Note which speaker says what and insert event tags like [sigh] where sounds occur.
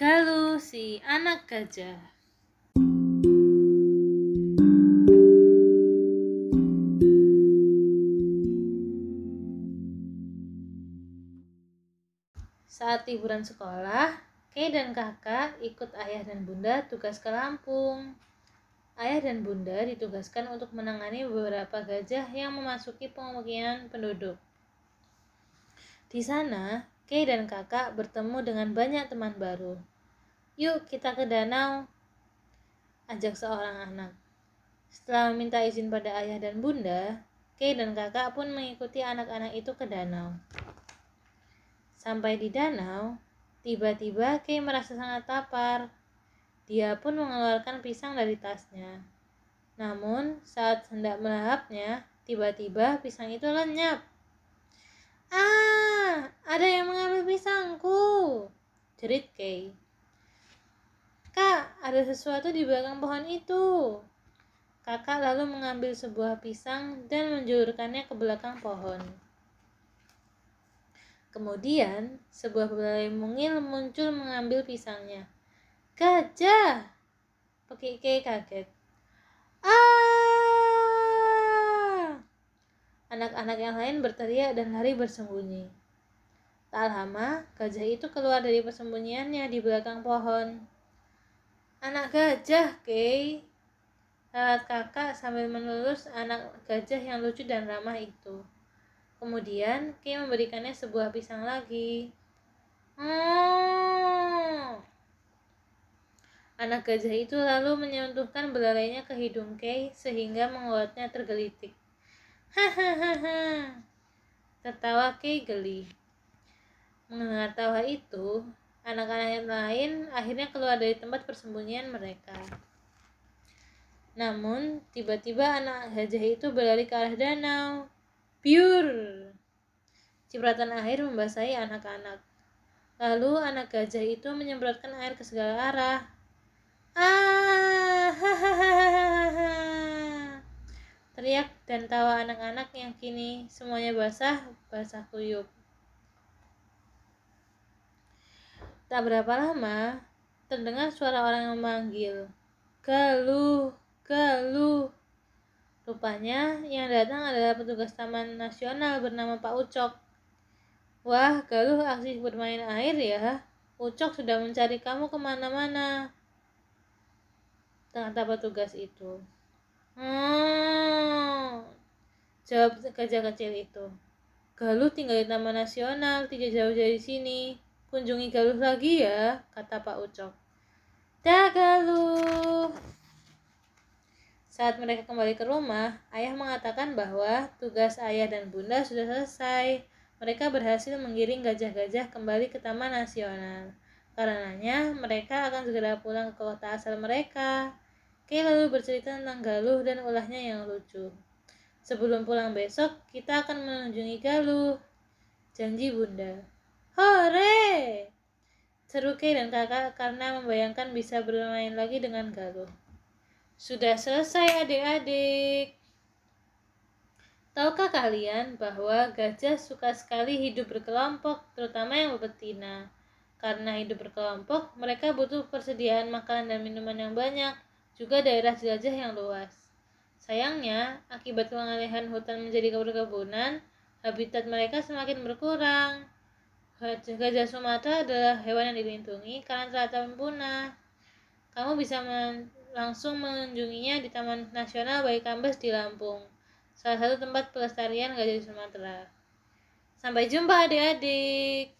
Speaker 1: Galuh si anak gajah. Saat liburan sekolah, Kay dan kakak ikut ayah dan bunda tugas ke Lampung. Ayah dan bunda ditugaskan untuk menangani beberapa gajah yang memasuki pemukiman penduduk. Di sana, Kay dan kakak bertemu dengan banyak teman baru. Yuk kita ke danau, ajak seorang anak. Setelah meminta izin pada ayah dan bunda, Kay dan kakak pun mengikuti anak-anak itu ke danau. Sampai di danau, tiba-tiba Kay merasa sangat lapar. Dia pun mengeluarkan pisang dari tasnya. Namun, saat hendak melahapnya, tiba-tiba pisang itu lenyap. Ah, ada yang mengambil pisangku, jerit Kay. Kak, ada sesuatu di belakang pohon itu. Kakak lalu mengambil sebuah pisang dan menjulurkannya ke belakang pohon. Kemudian, sebuah belalai mungil muncul mengambil pisangnya. Gajah! Kay kaget. Ah! Anak-anak yang lain berteriak dan lari bersembunyi. Tak lama, gajah itu keluar dari persembunyiannya di belakang pohon. Anak gajah, Kay. Lalat kakak sambil menelus anak gajah yang lucu dan ramah itu. Kemudian, Kay memberikannya sebuah pisang lagi. Hmm. Anak gajah itu lalu menyentuhkan belalainya ke hidung Kay sehingga menguatnya tergelitik. Hahaha. [laughs] Tertawa Kay geli. Mendengar tawa itu, Anak-anak yang lain akhirnya keluar dari tempat persembunyian mereka. Namun, tiba-tiba anak gajah itu berlari ke arah danau. Pure! Cipratan air membasahi anak-anak. Lalu anak gajah itu menyemprotkan air ke segala arah. Ah! Hahaha! Teriak dan tawa anak-anak yang kini semuanya basah, basah kuyup. Tak berapa lama, terdengar suara orang yang memanggil. Galuh, Galuh. Rupanya yang datang adalah petugas Taman Nasional bernama Pak Ucok. Wah, Galuh aksi bermain air ya. Ucok sudah mencari kamu ke mana-mana. Kata petugas itu. Hmm, jawab gajah kecil itu. Galuh tinggal di Taman Nasional, tidak jauh dari sini. Kunjungi Galuh lagi ya, kata Pak Ucok. Dah Galuh. Saat mereka kembali ke rumah, ayah mengatakan bahwa tugas ayah dan bunda sudah selesai. Mereka berhasil menggiring gajah-gajah kembali ke Taman Nasional. Karenanya, mereka akan segera pulang ke kota asal mereka. Kay lalu bercerita tentang Galuh dan ulahnya yang lucu. Sebelum pulang besok, kita akan mengunjungi Galuh. Janji bunda. Hore! Seru Kay dan kakak karena membayangkan bisa bermain lagi dengan Galuh. Sudah selesai adik-adik. Tahukah kalian bahwa gajah suka sekali hidup berkelompok, terutama yang betina? Karena hidup berkelompok, mereka butuh persediaan makanan dan minuman yang banyak, juga daerah jelajah yang luas. Sayangnya, akibat pengalihan hutan menjadi perkebunan, habitat mereka semakin berkurang. Gajah Sumatera adalah hewan yang dilindungi karena telah punah. Kamu bisa men langsung mengunjunginya di Taman Nasional Bayi Kambas di Lampung, salah satu tempat pelestarian gajah Sumatera. Sampai jumpa adik-adik.